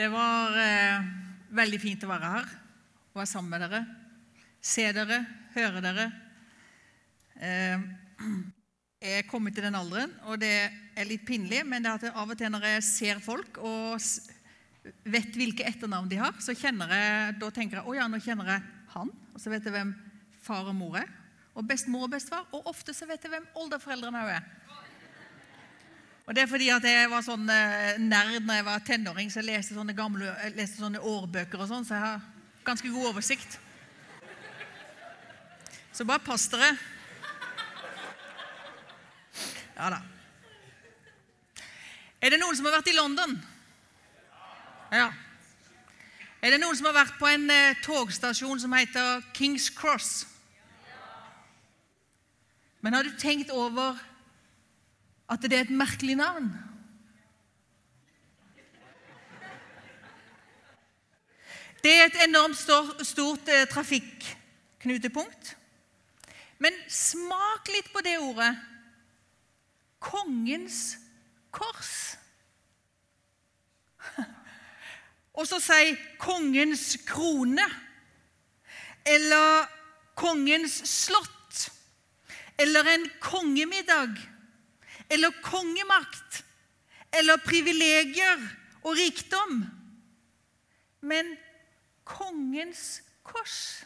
Det var eh, veldig fint å være her og være sammen med dere. Se dere, høre dere. Eh, jeg er kommet til den alderen, og det er litt pinlig, men det er at av og til når jeg ser folk og vet hvilke etternavn de har, så kjenner jeg, da tenker jeg å ja, nå kjenner jeg han, og så vet jeg hvem far og mor er, og bestemor og bestefar, og ofte så vet jeg hvem oldeforeldrene er. Og det er fordi at jeg var sånn eh, nerd når jeg var tenåring, så jeg leste sånne, gamle, leste sånne årbøker og sånn, så jeg har ganske god oversikt. Så bare pass dere. Ja da. Er det noen som har vært i London? Ja. Er det noen som har vært på en eh, togstasjon som heter Kings Cross? Men har du tenkt over at det er et merkelig navn? Det er et enormt stort, stort eh, trafikknutepunkt. Men smak litt på det ordet. Kongens kors. Og så si 'kongens krone'. Eller 'kongens slott'. Eller en kongemiddag. Eller kongemakt. Eller privilegier og rikdom. Men kongens kors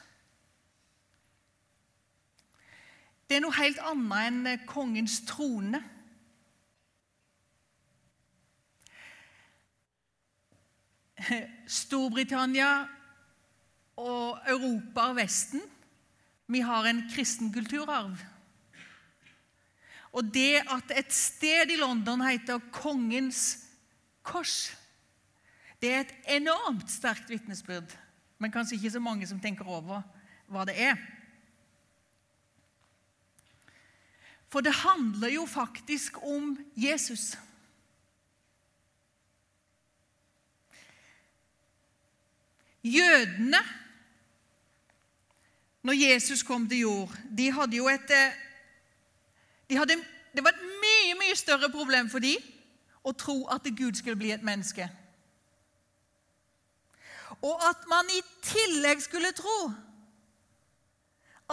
Det er noe helt annet enn eh, kongens trone. Storbritannia og Europa og Vesten, vi har en kristen kulturarv. Og det at et sted i London heter Kongens kors, det er et enormt sterkt vitnesbyrd. Men kanskje ikke så mange som tenker over hva det er. For det handler jo faktisk om Jesus. Jødene, når Jesus kom til jord, de hadde jo et eh, de hadde, Det var et mye, mye større problem for dem å tro at Gud skulle bli et menneske. Og at man i tillegg skulle tro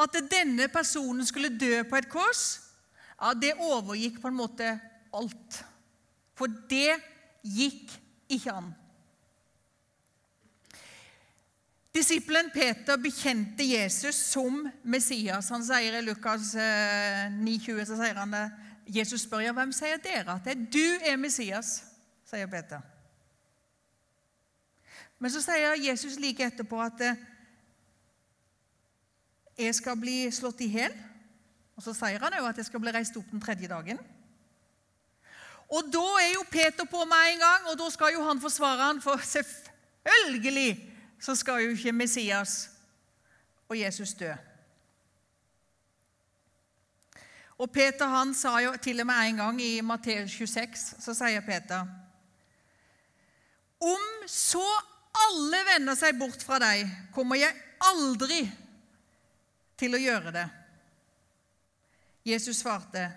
at denne personen skulle dø på et kors, ja, det overgikk på en måte alt. For det gikk ikke an. Disippelen Peter bekjente Jesus som Messias. Han sier I Lukas eh, 9,20 så sier han det. Jesus spør ja, hvem sier dere at det er. Du er Messias, sier Peter. Men så sier Jesus like etterpå at eh, jeg skal bli slått i hjel. Og så sier han òg at jeg skal bli reist opp den tredje dagen. Og da er jo Peter på med en gang, og da skal jo han forsvare han, for selvfølgelig så skal jo ikke Messias og Jesus dø. Og Peter han sa jo til og med en gang i Matteus 26, så sier Peter Om så alle vender seg bort fra deg, kommer jeg aldri til å gjøre det. Jesus svarte,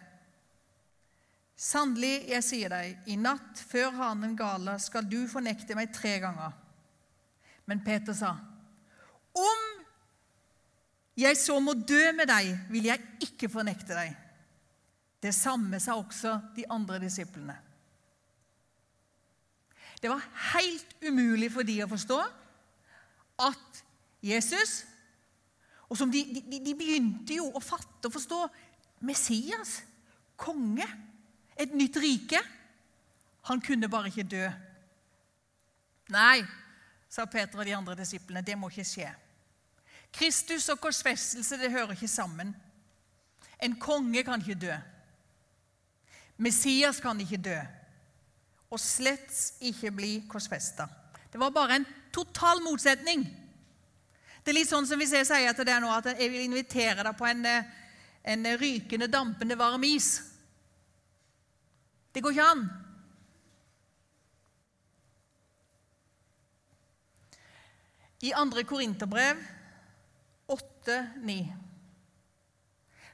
Sannelig, jeg sier deg, i natt før hanen galer skal du fornekte meg tre ganger. Men Peter sa, Om jeg så må dø med deg, vil jeg ikke fornekte deg. Det samme sa også de andre disiplene. Det var helt umulig for de å forstå at Jesus Og som de, de, de begynte jo å fatte og forstå Messias, konge, et nytt rike Han kunne bare ikke dø. Nei, sa Peter og de andre disiplene, det må ikke skje. Kristus og korsfestelse det hører ikke sammen. En konge kan ikke dø. Messias kan ikke dø. Og slett ikke bli korsfesta. Det var bare en total motsetning. Det er litt sånn som hvis jeg sier til deg nå at jeg vil invitere deg på en, en rykende, dampende varm is. Det går ikke an. I 2. Korinterbrev 8-9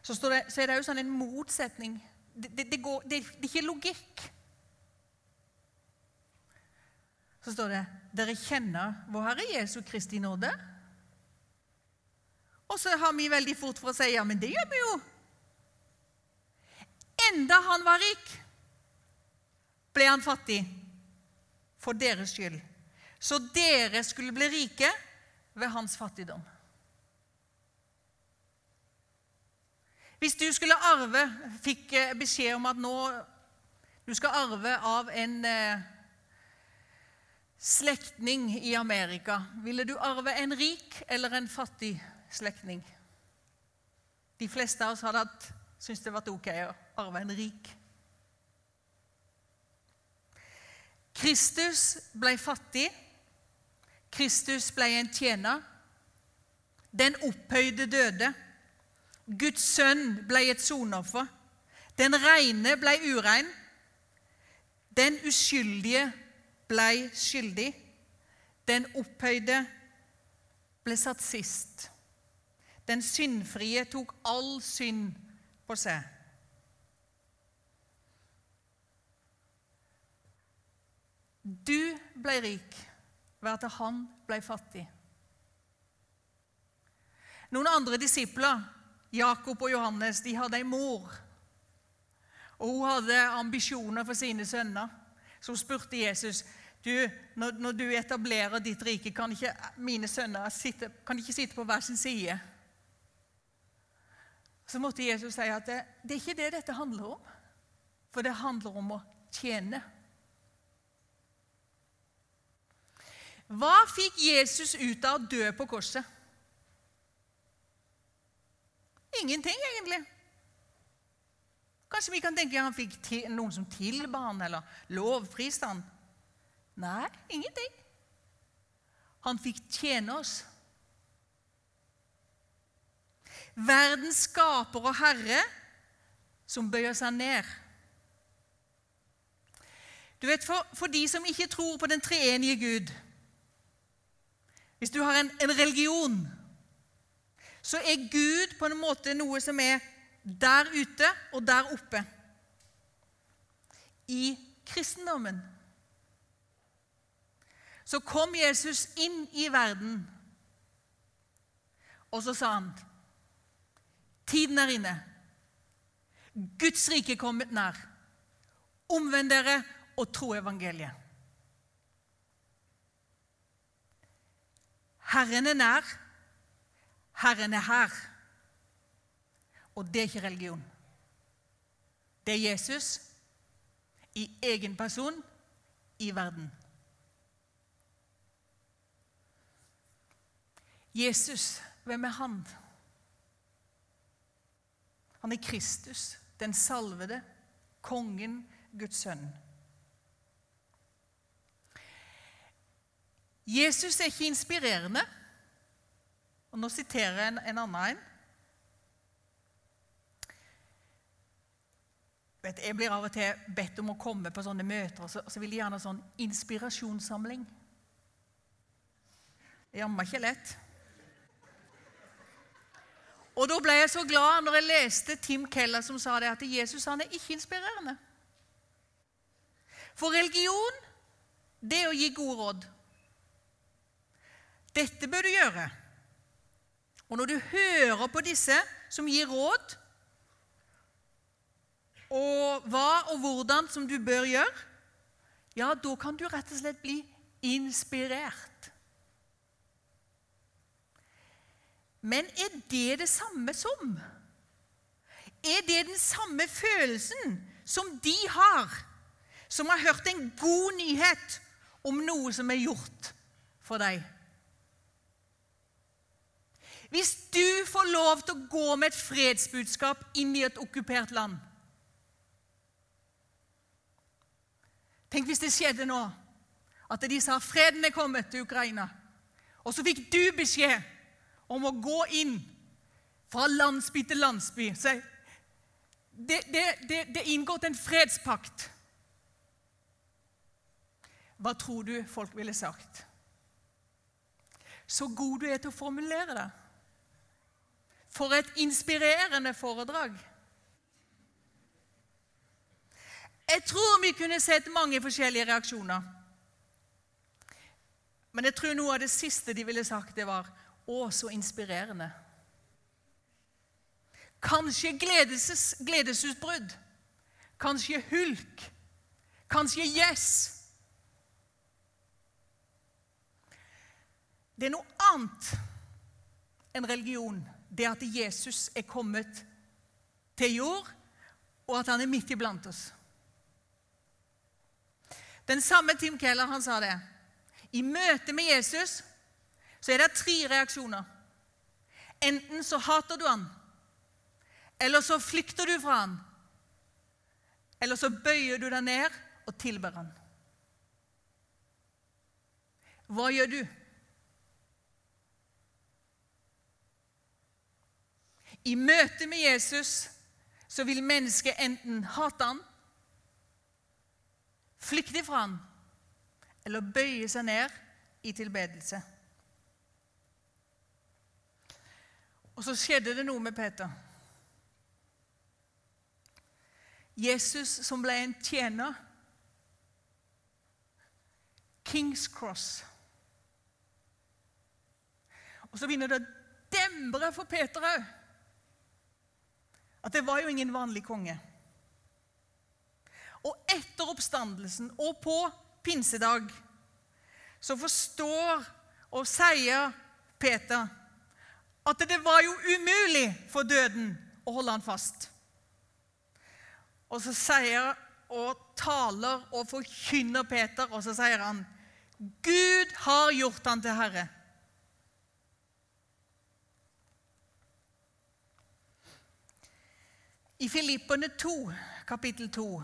så, så er det jo sånn en motsetning. Det, det, det, går, det, er ikke logikk. så står det dere kjenner vår Herre Jesu Kristi nåde. Og så har vi veldig fort for å si ja, men det gjør vi jo. Enda han var rik, ble han fattig for deres skyld. Så dere skulle bli rike ved hans fattigdom. Hvis du skulle arve, fikk eh, beskjed om at nå du skal arve av en eh, slektning i Amerika, ville du arve en rik eller en fattig slektning? De fleste av oss hadde syntes det var ok å arve en rik. Kristus ble fattig. Kristus ble en tjener. Den opphøyde døde. Guds sønn ble et sonoffer. Den reine ble urein. Den uskyldige ble skyldig. Den opphøyde ble satt sist. Den syndfrie tok all synd på seg. Du ble rik ved at han ble fattig. Noen andre disipler Jakob og Johannes de hadde ei mor. Og Hun hadde ambisjoner for sine sønner. Så hun spurte Jesus du, når, når du etablerer ditt rike, kan ikke mine sønner sitte, kan ikke sitte på hver sin side? Så måtte Jesus si at det, det er ikke det dette handler om. For det handler om å tjene. Hva fikk Jesus ut av å dø på korset? Ingenting, egentlig. Kanskje vi kan tenke at han fikk noen som tilba han, eller lovpriste han. Nei, ingenting. Han fikk tjene oss. Verdens skaper og herre som bøyer seg ned. Du vet, For, for de som ikke tror på den treenige Gud Hvis du har en, en religion så er Gud på en måte noe som er der ute og der oppe. I kristendommen så kom Jesus inn i verden, og så sa han Tiden er inne. Guds rike er kommet nær. Omvend dere og tro evangeliet. Herren er nær. Herren er her. Og det er ikke religion. Det er Jesus i egen person i verden. Jesus, hvem er han? Han er Kristus, den salvede, kongen, Guds sønn. Jesus er ikke inspirerende. Og Nå siterer jeg en, en annen en. Jeg blir av og til bedt om å komme på sånne møter, og så, så vil de gjerne ha sånn inspirasjonssamling. Jammen ikke lett. Og Da ble jeg så glad når jeg leste Tim Keller som sa det, at Jesus han er ikke inspirerende. For religion, det er å gi gode råd. Dette bør du gjøre. Og når du hører på disse som gir råd, og hva og hvordan som du bør gjøre, ja, da kan du rett og slett bli inspirert. Men er det det samme som? Er det den samme følelsen som de har, som har hørt en god nyhet om noe som er gjort for deg? Hvis du får lov til å gå med et fredsbudskap inn i et okkupert land Tenk hvis det skjedde nå, at de sa freden er kommet til Ukraina. Og så fikk du beskjed om å gå inn fra landsby til landsby. Det, det, det, det inngått en fredspakt. Hva tror du folk ville sagt? Så god du er til å formulere det. For et inspirerende foredrag. Jeg tror vi kunne sett mange forskjellige reaksjoner. Men jeg tror noe av det siste de ville sagt, det var 'Å, så inspirerende'. Kanskje gledes, gledesutbrudd. Kanskje hulk. Kanskje yes. Det er noe annet enn religion. Det at Jesus er kommet til jord, og at han er midt iblant oss. Den samme Tim Keller han sa det. I møte med Jesus så er det tre reaksjoner. Enten så hater du han, eller så flykter du fra han, eller så bøyer du deg ned og tilber han. Hva gjør du? I møte med Jesus så vil mennesket enten hate han, flykte fra han eller bøye seg ned i tilbedelse. Og så skjedde det noe med Peter. Jesus som ble en tjener. Kings Cross. Og så begynner det å demre for Peter òg. At det var jo ingen vanlig konge. Og etter oppstandelsen og på pinsedag så forstår og sier Peter at det var jo umulig for døden å holde han fast. Og så sier og taler og forkynner Peter, og så sier han Gud har gjort han til herre. I Filippene 2, kapittel 2,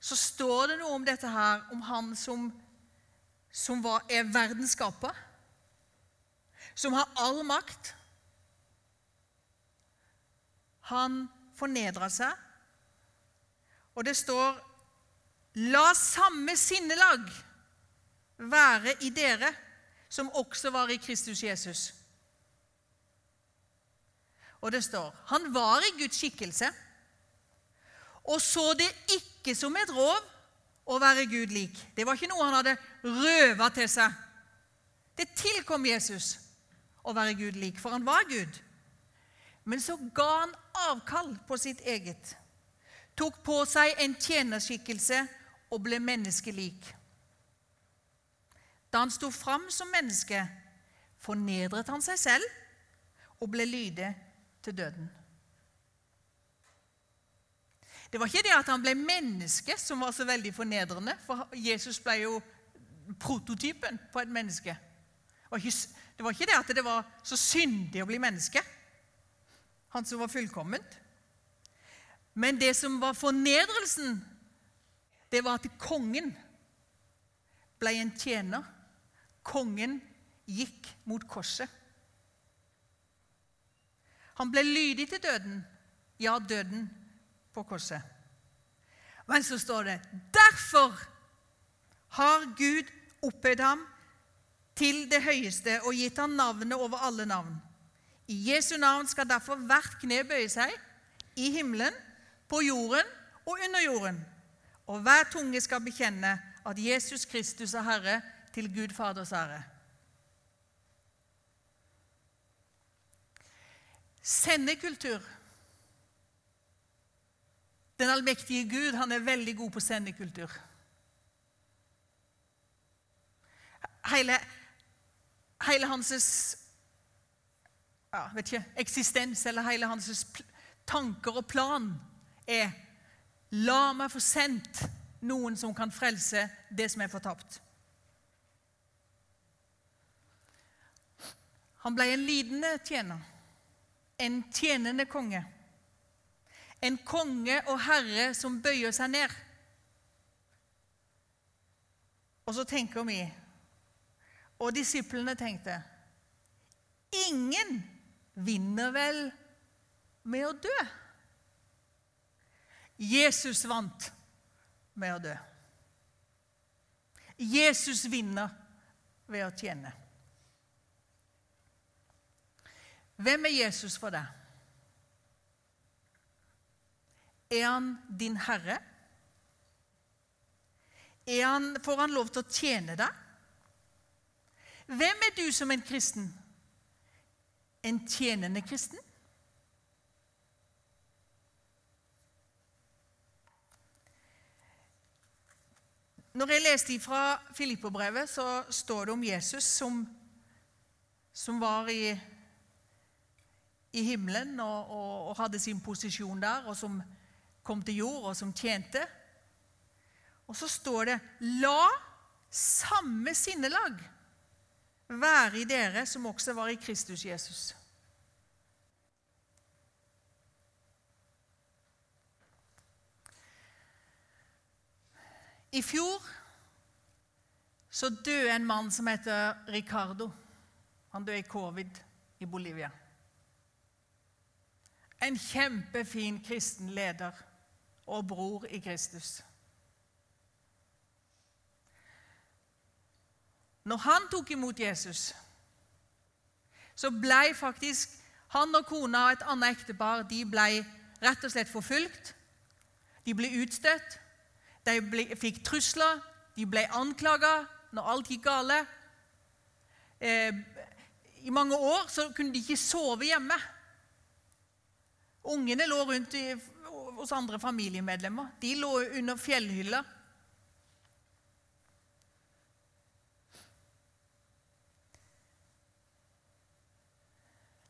så står det noe om dette her, om han som, som var, er verdens skaper, som har all makt. Han fornedra seg, og det står La samme sinnelag være i dere som også var i Kristus Jesus. Og det står Han var i Guds skikkelse og så det ikke som et rov å være Gud lik. Det var ikke noe han hadde røva til seg. Det tilkom Jesus å være Gud lik, for han var Gud. Men så ga han avkall på sitt eget, tok på seg en tjenerskikkelse og ble menneskelik. Da han sto fram som menneske, fornedret han seg selv og ble lydig til døden. Det var ikke det at han ble menneske som var så veldig fornedrende, for Jesus ble jo prototypen på et menneske. Det var ikke det at det var så syndig å bli menneske, han som var fullkomment. Men det som var fornedrelsen, det var at kongen ble en tjener. Kongen gikk mot korset. Han ble lydig til døden. Ja, døden på korset. Men så står det Derfor har Gud opphøyd ham til det høyeste og gitt ham navnet over alle navn. I Jesu navn skal derfor hvert kne bøye seg, i himmelen, på jorden og under jorden. Og hver tunge skal bekjenne at Jesus Kristus er Herre, til Gud Faders ære. Sendekultur den allmektige Gud han er veldig god på sendekultur. Hele, hele hans ja, ikke, eksistens eller hele hans tanker og plan er La meg få sendt noen som kan frelse det som er fortapt. Han ble en lidende tjener, en tjenende konge. En konge og herre som bøyer seg ned. Og så tenker vi, og disiplene tenkte Ingen vinner vel med å dø? Jesus vant med å dø. Jesus vinner ved å tjene. Hvem er Jesus for deg? Er han din herre? han, får han lov til å tjene deg? Hvem er du som en kristen? En tjenende kristen? Når jeg leste fra Filippo-brevet, så står det om Jesus som, som var i, i himmelen og, og, og, hadde sin posisjon der, og som kom til jord, og som tjente. Og så står det 'La samme sinnelag være i dere som også var i Kristus Jesus'. I fjor så døde en mann som heter Ricardo. Han døde i covid i Bolivia. En kjempefin kristen leder og bror i Kristus. Når han tok imot Jesus, så ble faktisk han og kona og et annet ektepar de ble rett og slett forfulgt. De ble utstøtt. De ble, fikk trusler. De ble anklaga når alt gikk gale. Eh, I mange år så kunne de ikke sove hjemme. Ungene lå rundt i, hos andre familiemedlemmer. De lå under fjellhylla.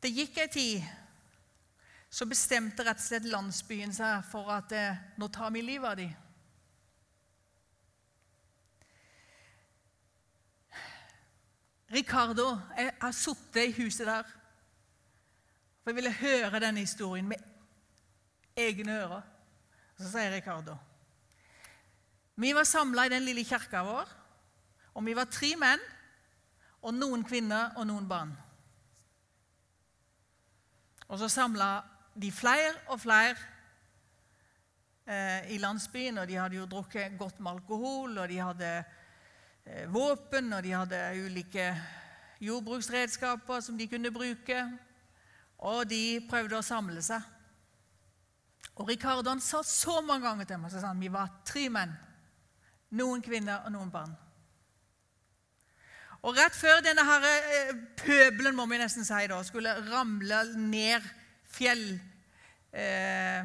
Det gikk ei tid, så bestemte rett og slett landsbyen seg for at eh, nå tar vi livet av dem. Ricardo jeg har sittet i huset der. For jeg ville høre denne historien med egne ører. Så sier Ricardo Vi var samla i den lille kirka vår, og vi var tre menn og noen kvinner og noen barn. Og så samla de flere og flere eh, i landsbyen, og de hadde jo drukket godt med alkohol, og de hadde eh, våpen, og de hadde ulike jordbruksredskaper som de kunne bruke. Og de prøvde å samle seg. Og Ricardo sa så mange ganger til meg så sa han, vi var tre menn. Noen kvinner og noen barn. Og rett før denne her, eh, pøbelen må vi nesten si da, skulle ramle ned fjell, eh,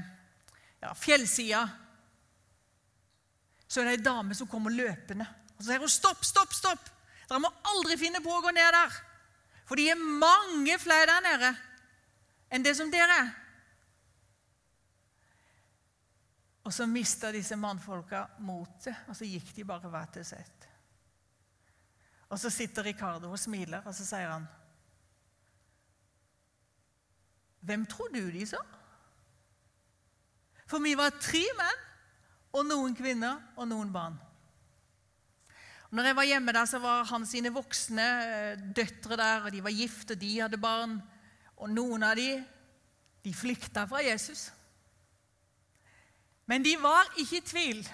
ja, fjellsida, så er det ei dame som kommer løpende. Og Så sier hun stopp, stopp, stopp! Dere må aldri finne på å gå ned der. For de er mange flere der nede enn det som dere er. Og så mista disse mannfolka motet, og så gikk de bare hver til sitt. Og så sitter Ricardo og smiler, og så sier han Hvem tror du de så? For vi var tre menn og noen kvinner og noen barn. Når jeg var hjemme der, så var hans sine voksne eh, døtre der, og de var gift, og de hadde barn. Og noen av de, de flykta fra Jesus. Men de var ikke i tvil.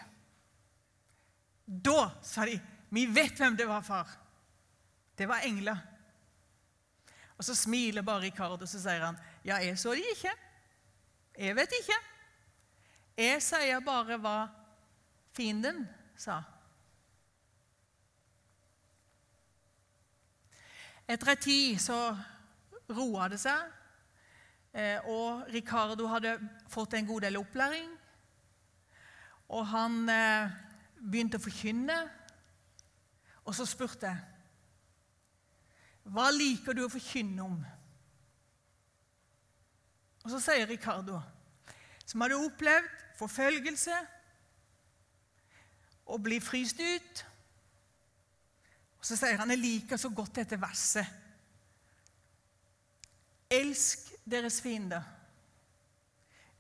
Da sa de, 'Vi vet hvem det var, far.' Det var engler. Og Så smiler bare Ricardo så sier han, 'Ja, jeg så de ikke. Jeg vet ikke. Jeg sier bare hva fienden sa.' Etter en tid så roa det seg, eh, og Ricardo hadde fått en god del opplæring. Og han eh, begynte å forkynne, og så spurte jeg hva liker du å forkynne om? Og så sier Ricardo, som hadde opplevd forfølgelse og bli fryst ut. Og så sier han jeg liker så godt dette verset. Elsk deres fiender.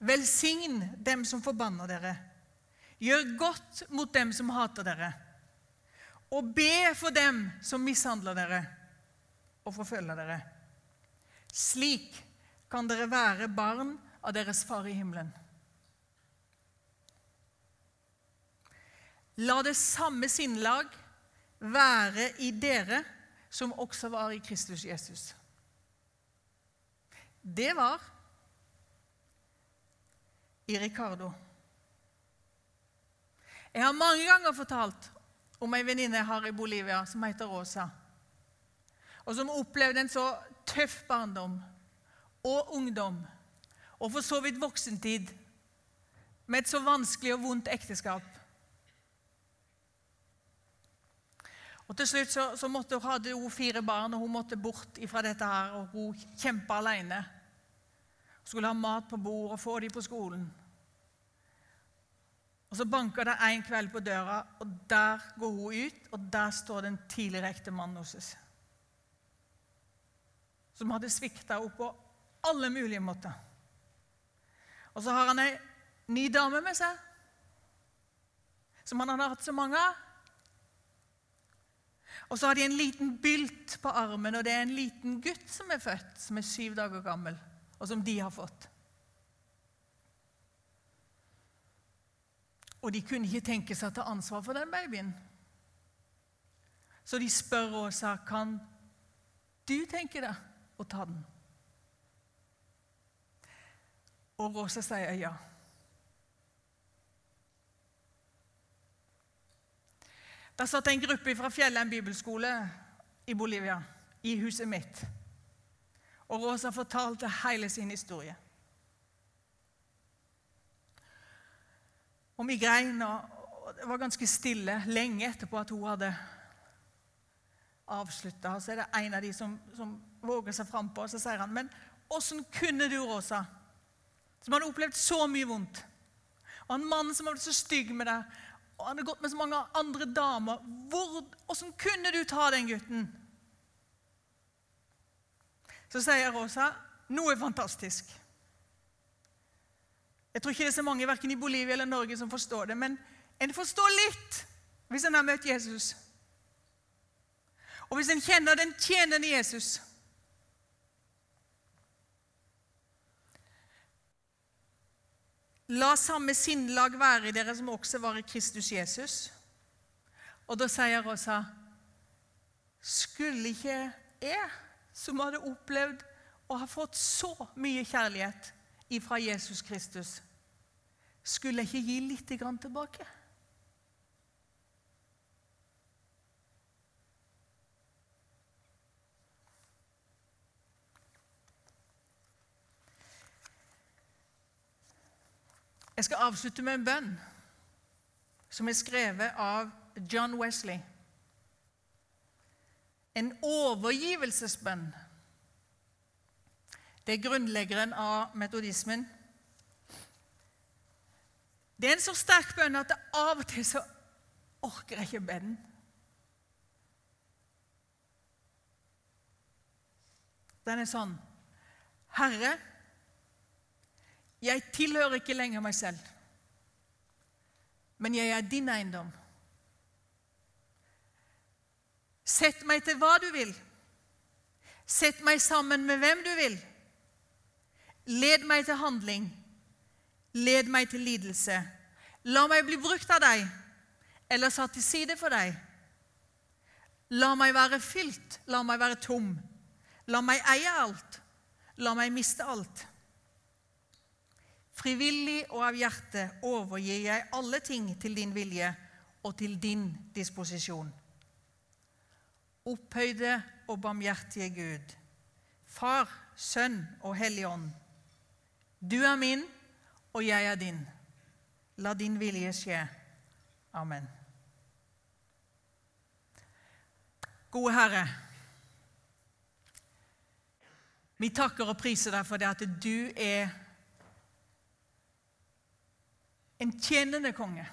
Velsign dem som forbanner dere. Gjør godt mot dem som hater dere. Og be for dem som mishandler dere og forfølger dere. Slik kan dere være barn av deres far i himmelen. La det samme sinnlag være i dere som også var i Kristus Jesus. Det var i Ricardo. Jeg har mange ganger fortalt om ei venninne jeg har i Bolivia som heter Rosa, og som opplevde en så tøff barndom og ungdom, og for så vidt voksentid, med et så vanskelig og vondt ekteskap. Og Til slutt så, så måtte, hadde hun fire barn, og hun måtte bort fra dette. her, og Hun kjempa. Hun skulle ha mat på bordet og få dem på skolen. Og Så banker det en kveld på døra, og der går hun ut, og der står den tidligere ektemannen hennes. Som hadde svikta henne på alle mulige måter. Og så har han ei ny dame med seg, som han hadde hatt så mange av. Og så har de en liten bylt på armen, og det er en liten gutt som er født, som er syv dager gammel, og som de har fått. Og de kunne ikke tenke seg å ta ansvar for den babyen. Så de spør Åsa kan du tenke deg å ta den. Og Rosa sier ja. Der satt en gruppe fra Fjellheim bibelskole i Bolivia, i huset mitt. Og Rosa fortalte hele sin historie. Og vi grein, og det var ganske stille lenge etterpå at hun hadde avslutta. Så er det en av de som, som våger seg frampå, og så sier han, 'Men åssen kunne du, Rosa, som hadde opplevd så mye vondt, og en mann som hadde vært så stygg med deg, og han hadde gått med så mange andre damer Åssen kunne du ta den gutten?' Så sier Rosa noe fantastisk. Jeg tror ikke det er så mange verken i Bolivia eller Norge som forstår det, men en forstår litt hvis en har møtt Jesus. Og hvis en kjenner den tjenende Jesus. La samme sinnlag være i dere som også var i Kristus Jesus. Og da sier Rosa Skulle ikke jeg, som hadde opplevd og har fått så mye kjærlighet, ifra Jesus Kristus, skulle jeg ikke gi litt tilbake? Jeg skal avslutte med en bønn som er skrevet av John Wesley. En overgivelsesbønn. Det er grunnleggeren av metodismen. Det er en så sterk bønn at av og til så orker jeg ikke be den. Den er sånn Herre, jeg tilhører ikke lenger meg selv, men jeg er din eiendom. Sett meg til hva du vil. Sett meg sammen med hvem du vil. Led meg til handling. Led meg til lidelse. La meg bli brukt av deg eller satt til side for deg. La meg være fylt, la meg være tom. La meg eie alt, la meg miste alt. Frivillig og av hjerte overgir jeg alle ting til din vilje og til din disposisjon. Opphøyde og barmhjertige Gud, Far, Sønn og Hellig Ånd du er min, og jeg er din. La din vilje skje. Amen. Gode Herre, vi takker og priser deg for det at du er en tjenende konge.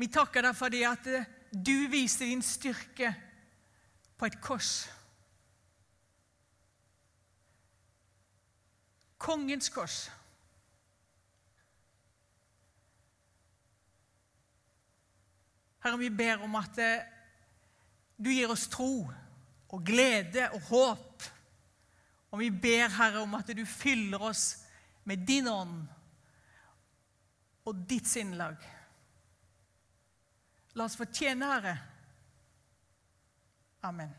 Vi takker deg for det at du viste din styrke på et kors. Kongens kors. Herre, vi ber om at eh, du gir oss tro og glede og håp. Og vi ber, Herre, om at du fyller oss med din ånd og ditt sinnlag. La oss fortjene, Herre. Amen.